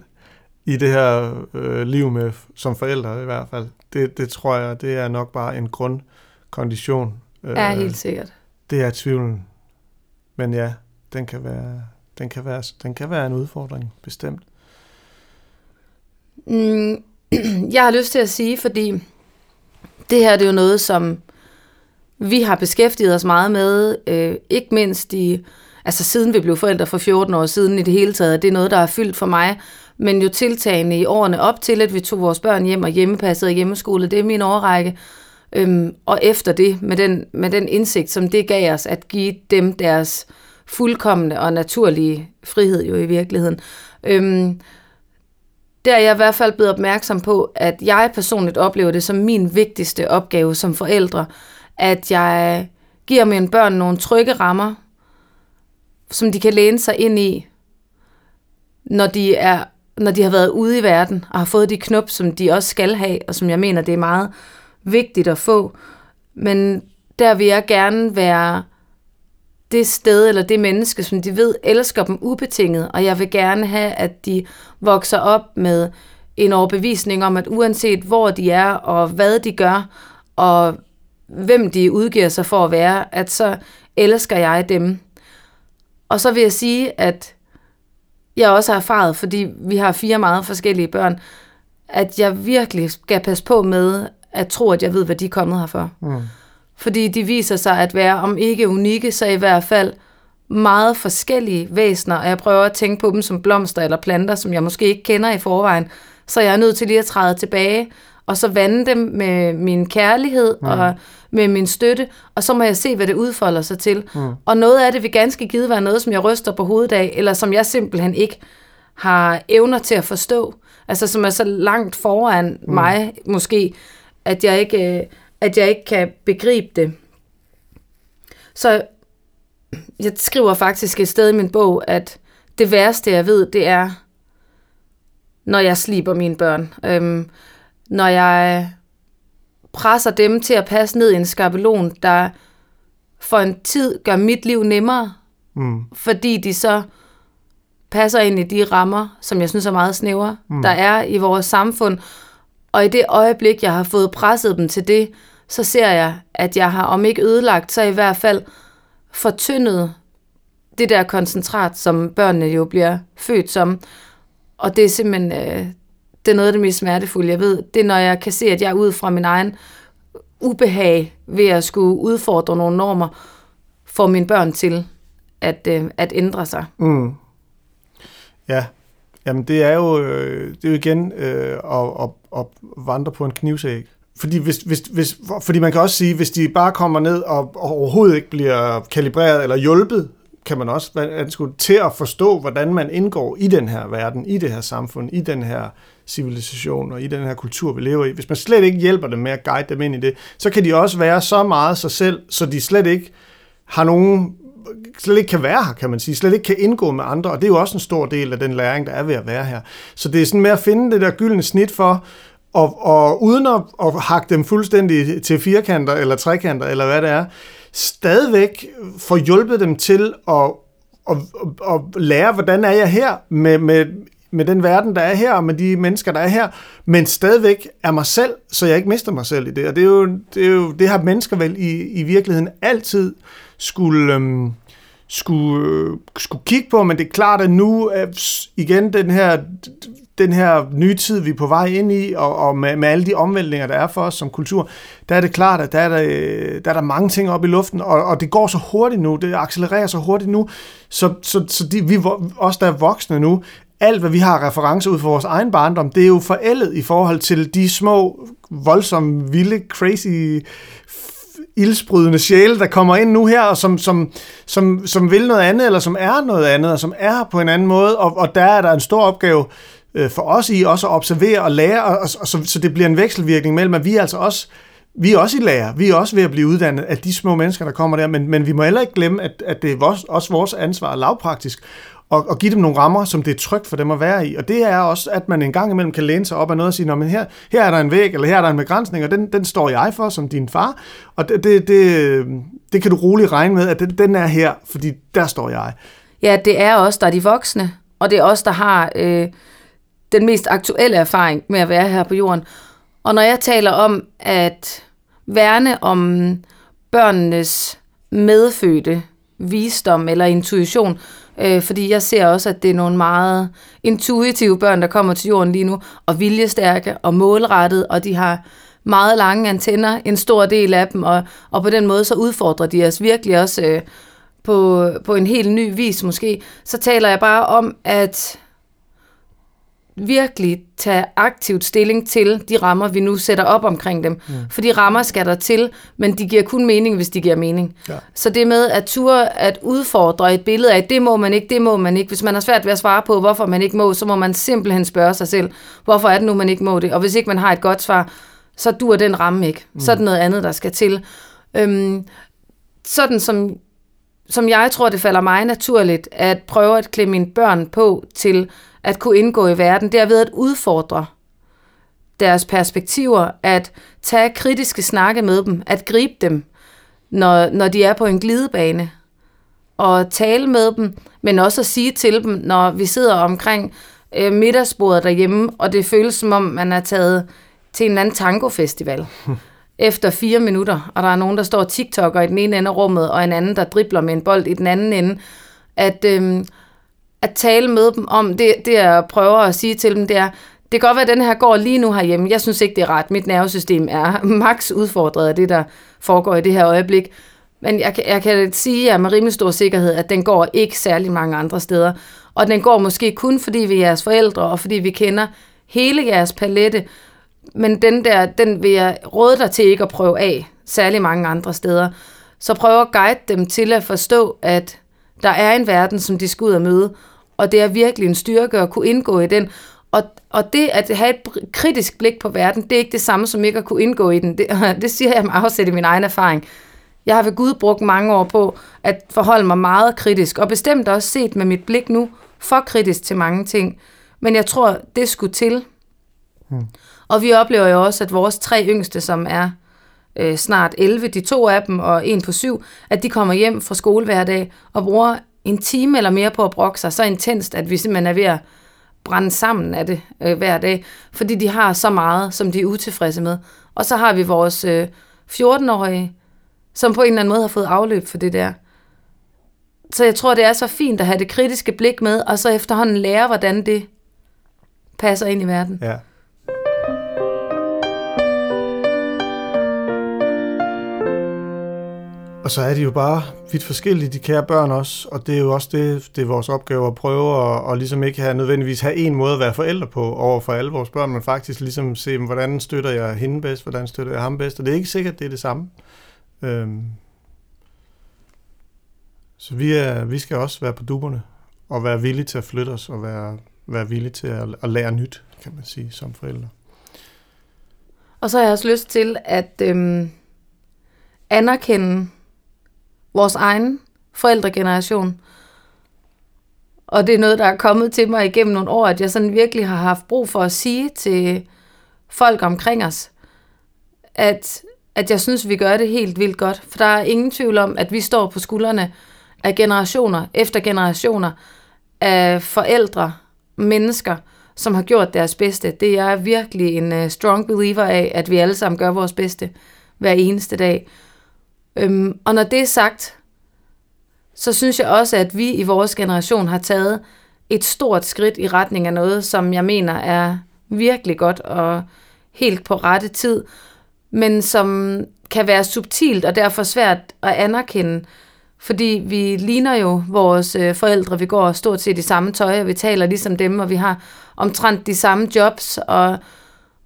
i det her øh, liv med som forældre i hvert fald. Det, det tror jeg, det er nok bare en grundkondition. Øh, ja, helt sikkert. Det er tvivlen. Men ja, den kan være, den kan være, den kan være en udfordring, bestemt. Mm, [CLEARS THROAT] jeg har lyst til at sige, fordi det her det er jo noget, som vi har beskæftiget os meget med, øh, ikke mindst i, altså siden vi blev forældre for 14 år siden i det hele taget. Det er noget, der er fyldt for mig, men jo tiltagende i årene op til, at vi tog vores børn hjem og hjemmepasset og hjemmeskole. Det er min overrække. Øhm, og efter det, med den, med den indsigt, som det gav os, at give dem deres fuldkommende og naturlige frihed jo i virkeligheden. Øhm, der er jeg i hvert fald blevet opmærksom på, at jeg personligt oplever det som min vigtigste opgave som forældre, at jeg giver mine børn nogle trygge rammer, som de kan læne sig ind i, når de, er, når de har været ude i verden og har fået de knop, som de også skal have, og som jeg mener, det er meget vigtigt at få. Men der vil jeg gerne være det sted eller det menneske, som de ved elsker dem ubetinget, og jeg vil gerne have, at de vokser op med en overbevisning om, at uanset hvor de er og hvad de gør, og hvem de udgiver sig for at være, at så elsker jeg dem. Og så vil jeg sige, at jeg også har erfaret, fordi vi har fire meget forskellige børn, at jeg virkelig skal passe på med at tro, at jeg ved, hvad de er kommet her for. Mm. Fordi de viser sig at være, om ikke unikke, så i hvert fald meget forskellige væsener, og jeg prøver at tænke på dem som blomster eller planter, som jeg måske ikke kender i forvejen. Så jeg er nødt til lige at træde tilbage, og så vande dem med min kærlighed mm. og med min støtte, og så må jeg se, hvad det udfolder sig til. Mm. Og noget af det vil ganske givet være noget, som jeg ryster på hovedet af, eller som jeg simpelthen ikke har evner til at forstå. Altså som er så langt foran mm. mig måske, at jeg ikke, at jeg ikke kan begribe det. Så jeg skriver faktisk et sted i min bog, at det værste, jeg ved, det er, når jeg sliber mine børn. Øhm, når jeg presser dem til at passe ned i en skabelon, der for en tid gør mit liv nemmere, mm. fordi de så passer ind i de rammer, som jeg synes er meget snævre, mm. der er i vores samfund. Og i det øjeblik, jeg har fået presset dem til det, så ser jeg, at jeg har om ikke ødelagt, så i hvert fald fortyndet det der koncentrat, som børnene jo bliver født som. Og det er simpelthen, øh, det er noget af det mest smertefulde, jeg ved. Det er, når jeg kan se, at jeg er ud fra min egen ubehag ved at skulle udfordre nogle normer, får mine børn til at, øh, at ændre sig. Mm. Ja, jamen det er jo, øh, det er jo igen øh, at, at, at vandre på en knivsæg. Fordi, hvis, hvis, hvis, fordi man kan også sige, hvis de bare kommer ned og, og overhovedet ikke bliver kalibreret eller hjulpet, kan man også skulle til at forstå, hvordan man indgår i den her verden, i det her samfund, i den her civilisation og i den her kultur, vi lever i. Hvis man slet ikke hjælper dem med at guide dem ind i det, så kan de også være så meget sig selv, så de slet ikke har nogen slet ikke kan være her, kan man sige, slet ikke kan indgå med andre, og det er jo også en stor del af den læring, der er ved at være her. Så det er sådan med at finde det der gyldne snit for, og, og uden at, at hakke dem fuldstændig til firkanter eller trekanter, eller hvad det er, stadigvæk får hjulpet dem til at, at, at, at lære, hvordan er jeg her med, med, med den verden, der er her, og med de mennesker, der er her, men stadigvæk er mig selv, så jeg ikke mister mig selv i det. Og det, er jo, det, er jo, det har mennesker vel i, i virkeligheden altid skulle, øhm, skulle, øh, skulle kigge på, men det er klart, at nu igen den her den her nye tid, vi er på vej ind i, og, og med, med alle de omvæltninger, der er for os som kultur, der er det klart, at der er der, der, er der mange ting op i luften, og, og det går så hurtigt nu, det accelererer så hurtigt nu, så, så, så de, vi, os der er voksne nu, alt hvad vi har referencer ud for vores egen barndom, det er jo forældet i forhold til de små, voldsomme, vilde, crazy ildsprydende sjæle, der kommer ind nu her, og som, som, som, som vil noget andet, eller som er noget andet, og som er på en anden måde, og, og der er der en stor opgave øh, for os i også at observere og lære, og, og, og så, så det bliver en vekselvirkning mellem, at vi er altså også vi er også i lære. Vi er også ved at blive uddannet af de små mennesker, der kommer der, men, men vi må heller ikke glemme, at, at det er vores, også vores ansvar lavpraktisk og, og give dem nogle rammer, som det er trygt for dem at være i. Og det er også, at man en gang imellem kan læne sig op af noget og sige, Nå, men her, her er der en væg, eller her er der en begrænsning, og den, den står jeg for som din far. Og det, det, det, det kan du roligt regne med, at den, den er her, fordi der står jeg. Ja, det er os, der er de voksne, og det er os, der har øh, den mest aktuelle erfaring med at være her på jorden. Og når jeg taler om at værne om børnenes medfødte visdom eller intuition, øh, fordi jeg ser også, at det er nogle meget intuitive børn, der kommer til jorden lige nu, og viljestærke og målrettet, og de har meget lange antenner, en stor del af dem, og, og på den måde så udfordrer de os virkelig også øh, på, på en helt ny vis måske. Så taler jeg bare om, at virkelig tage aktivt stilling til de rammer, vi nu sætter op omkring dem. Mm. For de rammer skal der til, men de giver kun mening, hvis de giver mening. Ja. Så det med at ture at udfordre et billede af, det må man ikke, det må man ikke. Hvis man har svært ved at svare på, hvorfor man ikke må, så må man simpelthen spørge sig selv, hvorfor er det nu, man ikke må det? Og hvis ikke man har et godt svar, så dur den ramme ikke. Mm. Så er det noget andet, der skal til. Øhm, sådan som, som jeg tror, det falder mig naturligt, at prøve at klemme mine børn på til at kunne indgå i verden, det er ved at udfordre deres perspektiver, at tage kritiske snakke med dem, at gribe dem, når, når de er på en glidebane, og tale med dem, men også at sige til dem, når vi sidder omkring øh, middagsbordet derhjemme, og det føles som om, man er taget til en anden tango-festival [LAUGHS] efter fire minutter, og der er nogen, der står TikToker i den ene ende af rummet, og en anden, der dribler med en bold i den anden ende, at... Øh, at tale med dem om, det, det jeg prøver at sige til dem, det er, det kan godt være, at den her går lige nu herhjemme. Jeg synes ikke, det er ret. Mit nervesystem er [LAUGHS] max udfordret af det, der foregår i det her øjeblik. Men jeg, jeg kan sige jer med rimelig stor sikkerhed, at den går ikke særlig mange andre steder. Og den går måske kun, fordi vi er jeres forældre, og fordi vi kender hele jeres palette. Men den der, den vil jeg råde dig til ikke at prøve af særlig mange andre steder. Så prøv at guide dem til at forstå, at der er en verden, som de skal ud og møde, og det er virkelig en styrke at kunne indgå i den. Og, og det at have et kritisk blik på verden, det er ikke det samme som ikke at kunne indgå i den. Det, [LAUGHS] det siger jeg med afsæt i min egen erfaring. Jeg har ved Gud brugt mange år på at forholde mig meget kritisk, og bestemt også set med mit blik nu for kritisk til mange ting. Men jeg tror, det skulle til. Hmm. Og vi oplever jo også, at vores tre yngste, som er øh, snart 11, de to af dem og en på syv, at de kommer hjem fra skole hver dag og bruger en time eller mere på at brokke sig så intenst, at vi simpelthen er ved at brænde sammen af det øh, hver dag, fordi de har så meget, som de er utilfredse med. Og så har vi vores øh, 14-årige, som på en eller anden måde har fået afløb for det der. Så jeg tror, det er så fint at have det kritiske blik med, og så efterhånden lære, hvordan det passer ind i verden. Ja. Og så er de jo bare vidt forskellige, de kære børn også, og det er jo også det, det er vores opgave at prøve at, og ligesom ikke have, nødvendigvis have en måde at være forældre på over for alle vores børn, men faktisk ligesom se, hvordan støtter jeg hende bedst, hvordan støtter jeg ham bedst, og det er ikke sikkert, det er det samme. Øhm. Så vi, er, vi skal også være på duberne, og være villige til at flytte os, og være, være villige til at, at lære nyt, kan man sige, som forældre. Og så har jeg også lyst til at øhm, anerkende vores egen forældregeneration. Og det er noget, der er kommet til mig igennem nogle år, at jeg sådan virkelig har haft brug for at sige til folk omkring os, at, at jeg synes, vi gør det helt vildt godt. For der er ingen tvivl om, at vi står på skuldrene af generationer efter generationer af forældre, mennesker, som har gjort deres bedste. Det er jeg virkelig en øh, strong believer af, at vi alle sammen gør vores bedste hver eneste dag. Øhm, og når det er sagt, så synes jeg også, at vi i vores generation har taget et stort skridt i retning af noget, som jeg mener er virkelig godt og helt på rette tid, men som kan være subtilt og derfor svært at anerkende, fordi vi ligner jo vores øh, forældre, vi går stort set i samme tøj, og vi taler ligesom dem, og vi har omtrent de samme jobs, og,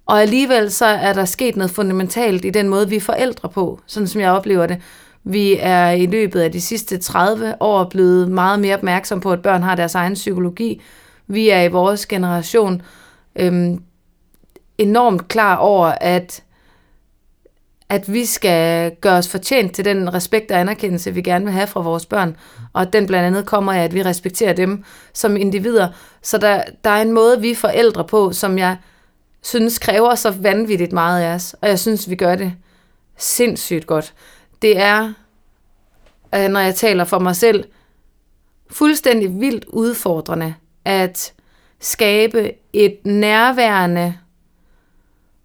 og alligevel så er der sket noget fundamentalt i den måde, vi er forældre på, sådan som jeg oplever det. Vi er i løbet af de sidste 30 år blevet meget mere opmærksom på, at børn har deres egen psykologi. Vi er i vores generation øhm, enormt klar over, at, at vi skal gøre os fortjent til den respekt og anerkendelse, vi gerne vil have fra vores børn. Og at den blandt andet kommer af, at vi respekterer dem som individer. Så der, der er en måde, vi forældre på, som jeg synes kræver så vanvittigt meget af os. Og jeg synes, vi gør det sindssygt godt. Det er, når jeg taler for mig selv, fuldstændig vildt udfordrende at skabe et nærværende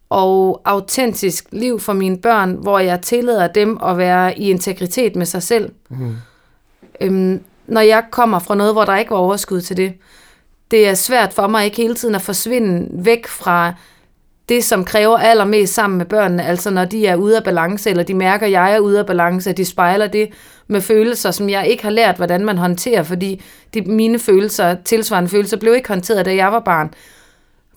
og autentisk liv for mine børn, hvor jeg tillader dem at være i integritet med sig selv. Mm. Øhm, når jeg kommer fra noget, hvor der ikke var overskud til det. Det er svært for mig ikke hele tiden at forsvinde væk fra det, som kræver allermest sammen med børnene, altså når de er ude af balance, eller de mærker, at jeg er ude af balance, at de spejler det med følelser, som jeg ikke har lært, hvordan man håndterer, fordi de, mine følelser, tilsvarende følelser, blev ikke håndteret, da jeg var barn.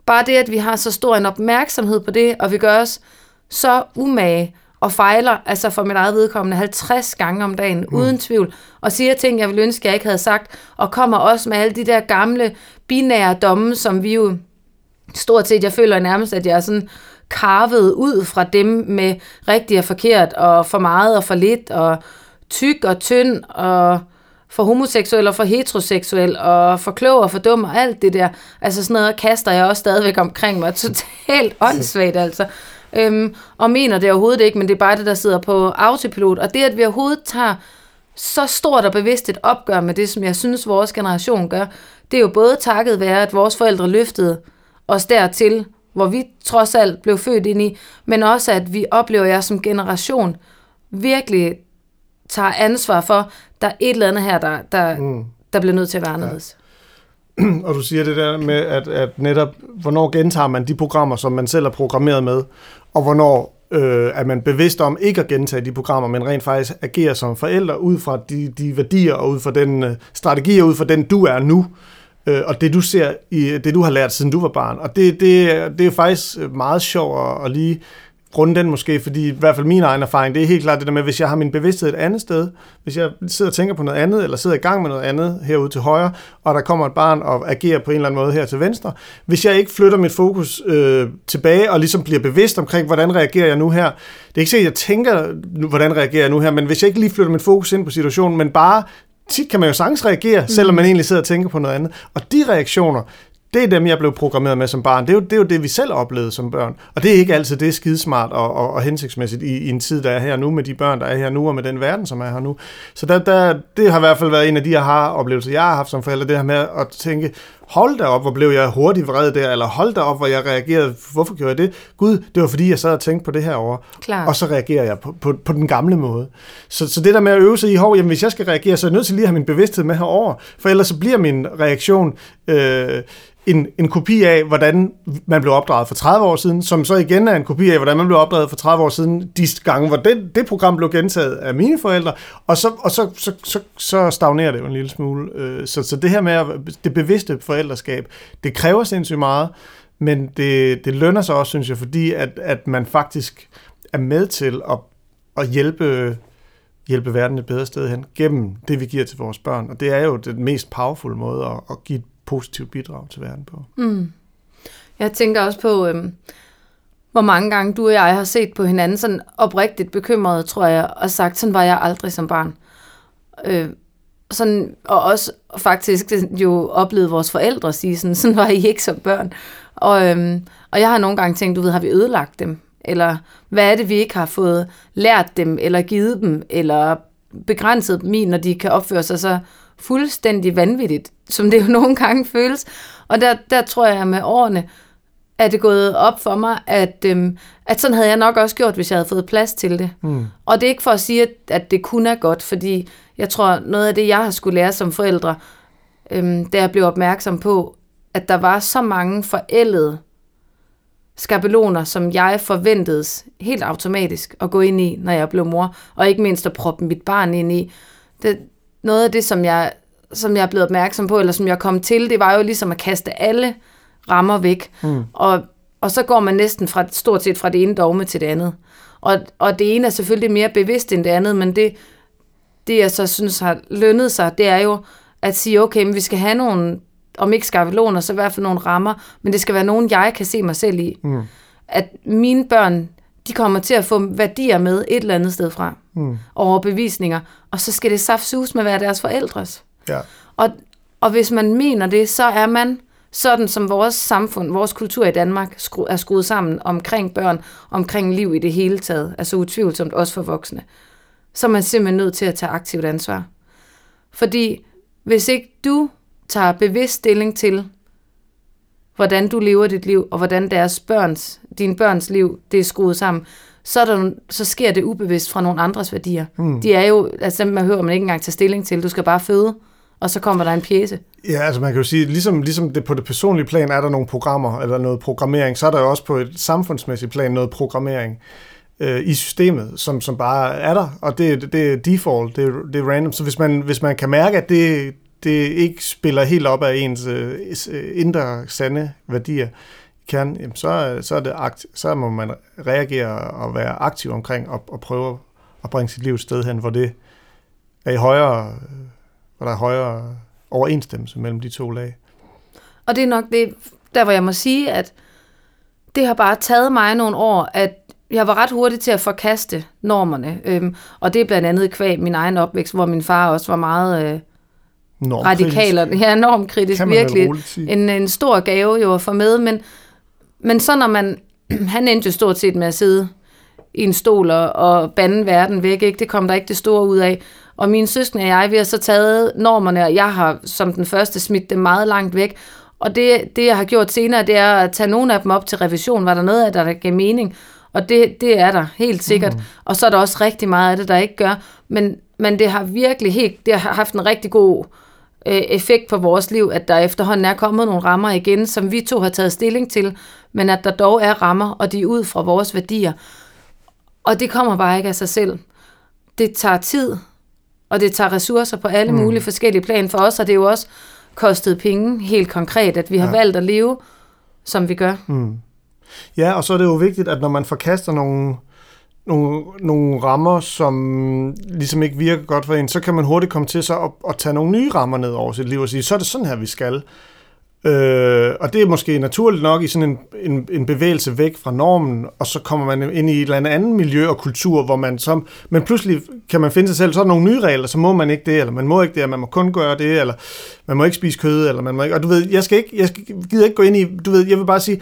Bare det, at vi har så stor en opmærksomhed på det, og vi gør os så umage og fejler, altså for mit eget vedkommende, 50 gange om dagen, mm. uden tvivl, og siger ting, jeg ville ønske, jeg ikke havde sagt, og kommer også med alle de der gamle, binære domme, som vi jo stort set, jeg føler nærmest, at jeg er sådan karvet ud fra dem med rigtigt og forkert, og for meget og for lidt, og tyk og tynd, og for homoseksuel og for heteroseksuel, og for klog og for dum, og alt det der. Altså sådan noget kaster jeg også stadigvæk omkring mig. Totalt [LAUGHS] åndssvagt, altså. Øhm, og mener det overhovedet ikke, men det er bare det, der sidder på autopilot. Og det, at vi overhovedet tager så stort og bevidst et opgør med det, som jeg synes, vores generation gør, det er jo både takket være, at vores forældre løftede os dertil, hvor vi trods alt blev født ind i, men også at vi oplever jer som generation virkelig tager ansvar for, der er et eller andet her, der, der, mm. der bliver nødt til at være anderledes. Ja. [CLEARS THROAT] Og du siger det der med, at, at netop, hvornår gentager man de programmer, som man selv er programmeret med, og hvornår øh, er man bevidst om ikke at gentage de programmer, men rent faktisk agerer som forældre ud fra de, de værdier og ud fra den øh, strategi og ud fra den du er nu øh, og det du ser i det du har lært siden du var barn. Og det, det, det er faktisk meget sjovt at, at lige runde den måske, fordi i hvert fald min egen erfaring, det er helt klart det der med, hvis jeg har min bevidsthed et andet sted, hvis jeg sidder og tænker på noget andet, eller sidder i gang med noget andet herude til højre, og der kommer et barn og agerer på en eller anden måde her til venstre, hvis jeg ikke flytter mit fokus øh, tilbage og ligesom bliver bevidst omkring, hvordan reagerer jeg nu her, det er ikke sikkert, at jeg tænker, hvordan reagerer jeg nu her, men hvis jeg ikke lige flytter mit fokus ind på situationen, men bare tit kan man jo sagtens reagere, mm. selvom man egentlig sidder og tænker på noget andet. Og de reaktioner, det er dem, jeg blev programmeret med som barn. Det er jo det, er jo det vi selv oplevede som børn. Og det er ikke altid det skidesmart og, og, og hensigtsmæssigt i, i en tid, der er her nu, med de børn, der er her nu, og med den verden, som er her nu. Så der, der, det har i hvert fald været en af de jeg har oplevelser, jeg har haft som forælder, det her med at tænke, hold da op, hvor blev jeg hurtigt vred der, eller hold da op, hvor jeg reagerede, hvorfor gjorde jeg det? Gud, det var fordi, jeg sad og tænkte på det her over, Klar. og så reagerer jeg på, på, på den gamle måde. Så, så det der med at øve sig i, hov, jamen hvis jeg skal reagere, så er jeg nødt til lige at have min bevidsthed med herover, for ellers så bliver min reaktion øh, en, en kopi af, hvordan man blev opdraget for 30 år siden, som så igen er en kopi af, hvordan man blev opdraget for 30 år siden, de gange, hvor det, det program blev gentaget af mine forældre, og så, og så, så, så, så stagnerer det jo en lille smule. Øh, så, så det her med det bevidste forældreskab, det kræver sindssygt meget, men det, det lønner sig også, synes jeg, fordi at, at man faktisk er med til at, at hjælpe hjælpe verden et bedre sted hen gennem det, vi giver til vores børn. Og det er jo den mest powerful måde at, at give et positivt bidrag til verden på. Mm. Jeg tænker også på, øhm, hvor mange gange du og jeg har set på hinanden sådan oprigtigt bekymret, tror jeg, og sagt, sådan var jeg aldrig som barn. Øh, sådan, og også faktisk jo oplevet vores forældre sige sådan, [LAUGHS] sådan var I ikke som børn. Og, øhm, og jeg har nogle gange tænkt, du ved, har vi ødelagt dem? Eller hvad er det, vi ikke har fået lært dem, eller givet dem, eller begrænset dem i, når de kan opføre sig så fuldstændig vanvittigt, som det jo [LAUGHS] nogle gange føles. Og der, der tror jeg, at med årene er det gået op for mig, at, øhm, at sådan havde jeg nok også gjort, hvis jeg havde fået plads til det. Mm. Og det er ikke for at sige, at, at det kun er godt, fordi jeg tror, noget af det, jeg har skulle lære som forældre, øhm, da jeg blev opmærksom på, at der var så mange forældede skabeloner, som jeg forventedes helt automatisk at gå ind i, når jeg blev mor, og ikke mindst at proppe mit barn ind i. Det, noget af det, som jeg, som jeg er blevet opmærksom på, eller som jeg kom til, det var jo ligesom at kaste alle rammer væk. Mm. Og, og så går man næsten fra, stort set fra det ene dogme til det andet. Og, og det ene er selvfølgelig mere bevidst end det andet, men det, det jeg så synes har lønnet sig, det er jo at sige, okay, men vi skal have nogle, om ikke skabeloner, så i hvert fald nogle rammer, men det skal være nogen, jeg kan se mig selv i. Mm. At mine børn, de kommer til at få værdier med et eller andet sted fra. Mm. Overbevisninger. Og så skal det saftsus med være deres forældres. Ja. Og, og hvis man mener det, så er man sådan som vores samfund, vores kultur i Danmark skru, er skruet sammen omkring børn, omkring liv i det hele taget, altså utvivlsomt også for voksne, så er man simpelthen nødt til at tage aktivt ansvar. Fordi hvis ikke du tager bevidst stilling til, hvordan du lever dit liv, og hvordan deres børns, din børns liv, det er skruet sammen, så, er der, så sker det ubevidst fra nogle andres værdier. Mm. De er jo, altså man hører man ikke engang tage stilling til, du skal bare føde, og så kommer der en pjæse. Ja, altså man kan jo sige, ligesom, ligesom det på det personlige plan er der nogle programmer, eller noget programmering, så er der jo også på et samfundsmæssigt plan noget programmering øh, i systemet, som, som bare er der, og det, det er default, det det er random. Så hvis man, hvis man kan mærke, at det, det ikke spiller helt op af ens øh, indre sande værdier kan, jamen så, så, er det akt, så må man reagere og være aktiv omkring og, og prøve at bringe sit liv et sted hen, hvor det er i højere, hvor der er højere overensstemmelse mellem de to lag. Og det er nok det, der hvor jeg må sige, at det har bare taget mig nogle år, at jeg var ret hurtig til at forkaste normerne. Øhm, og det er blandt andet kvæg min egen opvækst, hvor min far også var meget øh, radikal. Og, ja, normkritisk. Virkelig en, en stor gave jo at få med. Men, men så når man... [CLEARS THROAT] Han endte jo stort set med at sidde i en stol og, og bande verden væk. Ikke? Det kom der ikke det store ud af. Og min søskende og jeg, vi har så taget normerne, og jeg har som den første smidt dem meget langt væk. Og det, det jeg har gjort senere, det er at tage nogle af dem op til revision. Var der noget af det, der gav mening? Og det, det er der helt sikkert. Mm. Og så er der også rigtig meget af det, der ikke gør. Men, men det har virkelig helt, det har haft en rigtig god øh, effekt på vores liv, at der efterhånden er kommet nogle rammer igen, som vi to har taget stilling til, men at der dog er rammer, og de er ud fra vores værdier. Og det kommer bare ikke af sig selv. Det tager tid, og det tager ressourcer på alle mm. mulige forskellige plan for os, og det er jo også kostet penge helt konkret, at vi har ja. valgt at leve, som vi gør. Mm. Ja, og så er det jo vigtigt, at når man forkaster nogle, nogle, nogle rammer, som ligesom ikke virker godt for en, så kan man hurtigt komme til så at, at tage nogle nye rammer ned over sit liv og sige, så er det sådan her, vi skal. Øh, og det er måske naturligt nok i sådan en, en, en bevægelse væk fra normen, og så kommer man ind i et eller andet miljø og kultur, hvor man som, men pludselig kan man finde sig selv, så er der nogle nye regler, så må man ikke det, eller man må ikke det, man må kun gøre det, eller man må ikke spise kød, eller man må ikke, og du ved, jeg skal ikke, jeg skal, gider ikke gå ind i, du ved, jeg vil bare sige,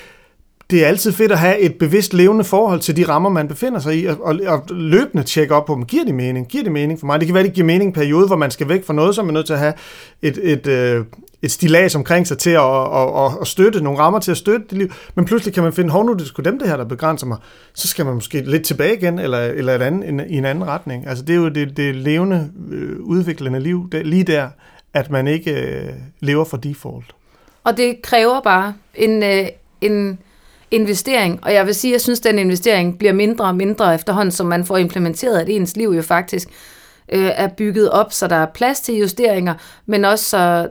det er altid fedt at have et bevidst levende forhold til de rammer, man befinder sig i, og, og, og løbende tjekke op på dem. Giver det mening? Giver det mening for mig? Det kan være, det giver mening i en periode, hvor man skal væk fra noget, så er man nødt til at have et, et, øh, et stilas omkring sig til at, og, og, og støtte, nogle rammer til at støtte det liv. Men pludselig kan man finde, hov nu, det er sgu dem det her, der begrænser mig. Så skal man måske lidt tilbage igen, eller, eller et andet, en, i en anden retning. Altså det er jo det, det levende, øh, udviklende liv, det, lige der, at man ikke øh, lever for default. Og det kræver bare en, øh, en investering, og jeg vil sige, at jeg synes, at den investering bliver mindre og mindre efterhånden, som man får implementeret, at ens liv jo faktisk øh, er bygget op, så der er plads til justeringer, men også så,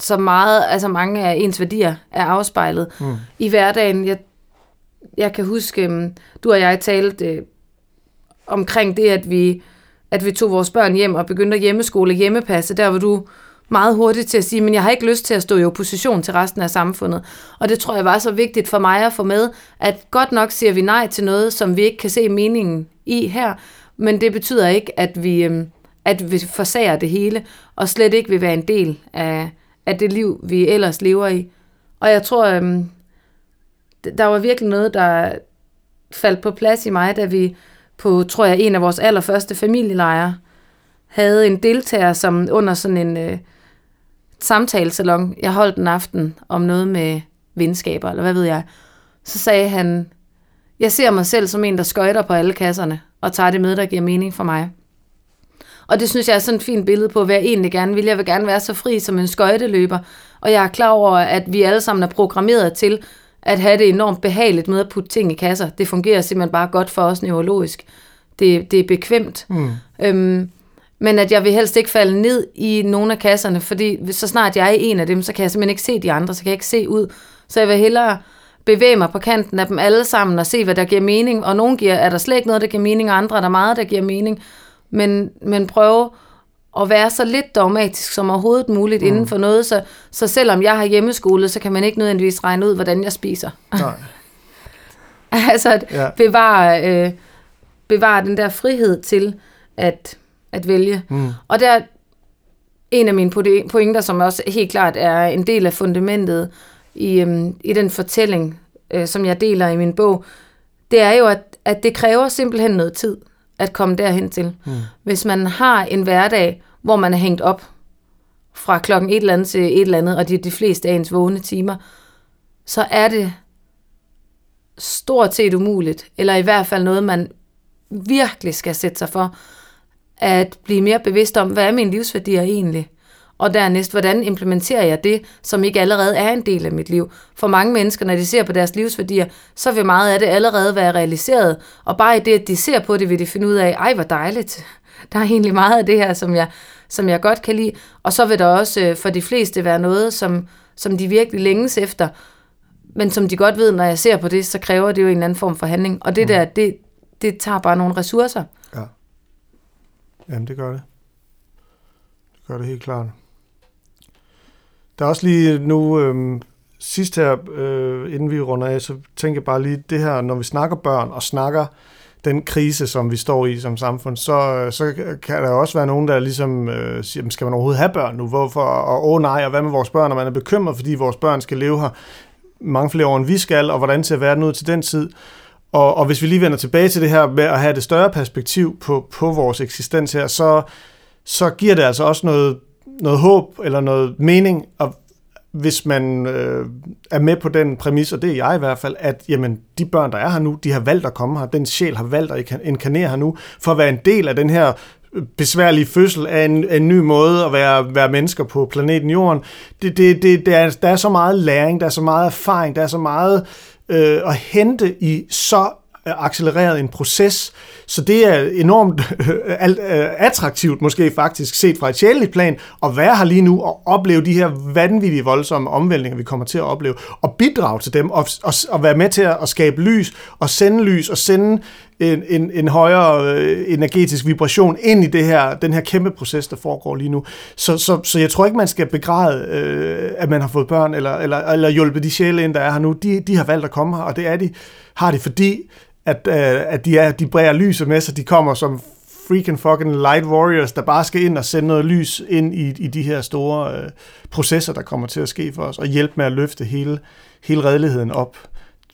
så meget, altså mange af ens værdier er afspejlet mm. i hverdagen. Jeg, jeg kan huske, øhm, du og jeg talte øh, omkring det, at vi, at vi tog vores børn hjem og begyndte at hjemmeskole hjemmepasse, der hvor du meget hurtigt til at sige, men jeg har ikke lyst til at stå i opposition til resten af samfundet. Og det tror jeg var så vigtigt for mig at få med, at godt nok siger vi nej til noget, som vi ikke kan se meningen i her, men det betyder ikke, at vi, øhm, at vi forsager det hele, og slet ikke vil være en del af, af det liv, vi ellers lever i. Og jeg tror, øhm, der var virkelig noget, der faldt på plads i mig, da vi på, tror jeg, en af vores allerførste familielejre havde en deltager, som under sådan en... Øh, samtalesalon, jeg holdt en aften om noget med venskaber, eller hvad ved jeg, så sagde han, jeg ser mig selv som en, der skøjter på alle kasserne, og tager det med, der giver mening for mig. Og det synes jeg er sådan et fint billede på, hvad jeg egentlig gerne vil. Jeg vil gerne være så fri som en skøjteløber, og jeg er klar over, at vi alle sammen er programmeret til at have det enormt behageligt med at putte ting i kasser. Det fungerer simpelthen bare godt for os neurologisk. Det, det er bekvemt. Mm. Øhm, men at jeg vil helst ikke falde ned i nogle af kasserne, fordi så snart jeg er en af dem, så kan jeg simpelthen ikke se de andre, så kan jeg ikke se ud. Så jeg vil hellere bevæge mig på kanten af dem alle sammen og se, hvad der giver mening. Og nogle giver, er der slet ikke noget, der giver mening, og andre er der meget, der giver mening. Men, men prøve at være så lidt dogmatisk som overhovedet muligt mm. inden for noget, så, så selvom jeg har hjemmeskole, så kan man ikke nødvendigvis regne ud, hvordan jeg spiser. Nej. [LAUGHS] altså at Ja. bevare, øh, bevare den der frihed til at, at vælge. Mm. Og der en af mine pointer, som også helt klart er en del af fundamentet i, øhm, i den fortælling, øh, som jeg deler i min bog, det er jo, at, at det kræver simpelthen noget tid at komme derhen til. Mm. Hvis man har en hverdag, hvor man er hængt op fra klokken et eller andet til et eller andet, og det er de fleste af ens vågne timer, så er det stort set umuligt, eller i hvert fald noget, man virkelig skal sætte sig for, at blive mere bevidst om, hvad er mine livsværdier egentlig? Og dernæst, hvordan implementerer jeg det, som ikke allerede er en del af mit liv? For mange mennesker, når de ser på deres livsværdier, så vil meget af det allerede være realiseret. Og bare i det, at de ser på det, vil de finde ud af, ej, hvor dejligt. [LAUGHS] Der er egentlig meget af det her, som jeg, som jeg godt kan lide. Og så vil der også øh, for de fleste være noget, som, som de virkelig længes efter. Men som de godt ved, når jeg ser på det, så kræver det jo en eller anden form for handling. Og det der, det, det tager bare nogle ressourcer. Ja. Jamen, det gør det. Det gør det helt klart. Der er også lige nu, øh, sidst her, øh, inden vi runder af, så tænker jeg bare lige, det her, når vi snakker børn og snakker den krise, som vi står i som samfund, så, øh, så kan der også være nogen, der ligesom øh, siger, "Men skal man overhovedet have børn nu? Hvorfor? Og åh oh, nej, og hvad med vores børn? Og man er bekymret, fordi vores børn skal leve her mange flere år, end vi skal, og hvordan ser verden ud til den tid? Og, og hvis vi lige vender tilbage til det her med at have det større perspektiv på, på vores eksistens her, så, så giver det altså også noget, noget håb eller noget mening, og hvis man øh, er med på den præmis, og det er jeg i hvert fald, at jamen, de børn, der er her nu, de har valgt at komme her. Den sjæl har valgt at inkarnere her nu, for at være en del af den her besværlige fødsel af en, en ny måde at være, være mennesker på planeten Jorden. Det, det, det, det er, der er så meget læring, der er så meget erfaring, der er så meget øh, at hente i så Øh, accelereret en proces, så det er enormt øh, øh, attraktivt måske faktisk set fra et sjældent plan at være her lige nu og opleve de her vanvittige voldsomme omvæltninger, vi kommer til at opleve, og bidrage til dem og, og, og være med til at skabe lys og sende lys og sende en, en, en højere energetisk vibration ind i det her, den her kæmpe proces, der foregår lige nu. Så, så, så jeg tror ikke, man skal begræde, øh, at man har fået børn, eller, eller, eller hjulpet de sjæle ind, der er her nu. De, de har valgt at komme her, og det er de, har de, fordi at, øh, at de, er, de bræger lyset med sig. De kommer som freaking fucking light warriors, der bare skal ind og sende noget lys ind i, i de her store øh, processer, der kommer til at ske for os, og hjælpe med at løfte hele, hele redeligheden op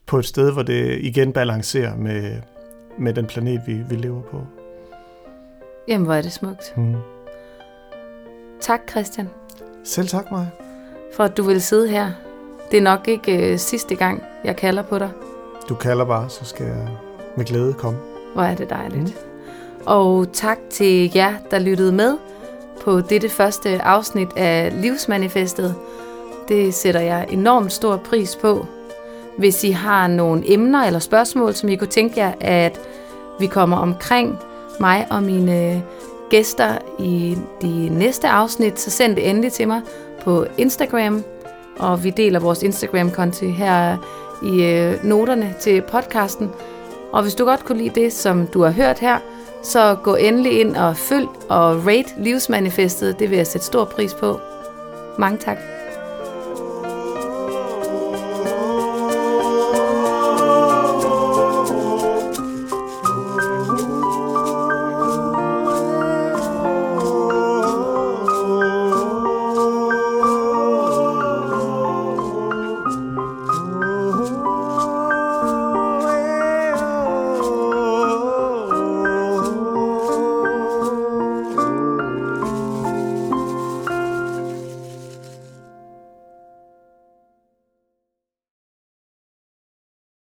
på et sted, hvor det igen balancerer med, med den planet, vi, vi lever på. Jamen, hvor er det smukt. Hmm. Tak, Christian, Selv tak mig. for at du vil sidde her. Det er nok ikke øh, sidste gang, jeg kalder på dig. Du kalder bare, så skal jeg med glæde komme. Hvor er det dejligt. Mm. Og tak til jer, der lyttede med på dette første afsnit af Livsmanifestet. Det sætter jeg enormt stor pris på. Hvis I har nogle emner eller spørgsmål, som I kunne tænke jer, at vi kommer omkring mig og mine øh, gæster i de næste afsnit, så send det endelig til mig på Instagram. Og vi deler vores Instagram-konti her i øh, noterne til podcasten. Og hvis du godt kunne lide det, som du har hørt her, så gå endelig ind og følg og rate livsmanifestet. Det vil jeg sætte stor pris på. Mange tak.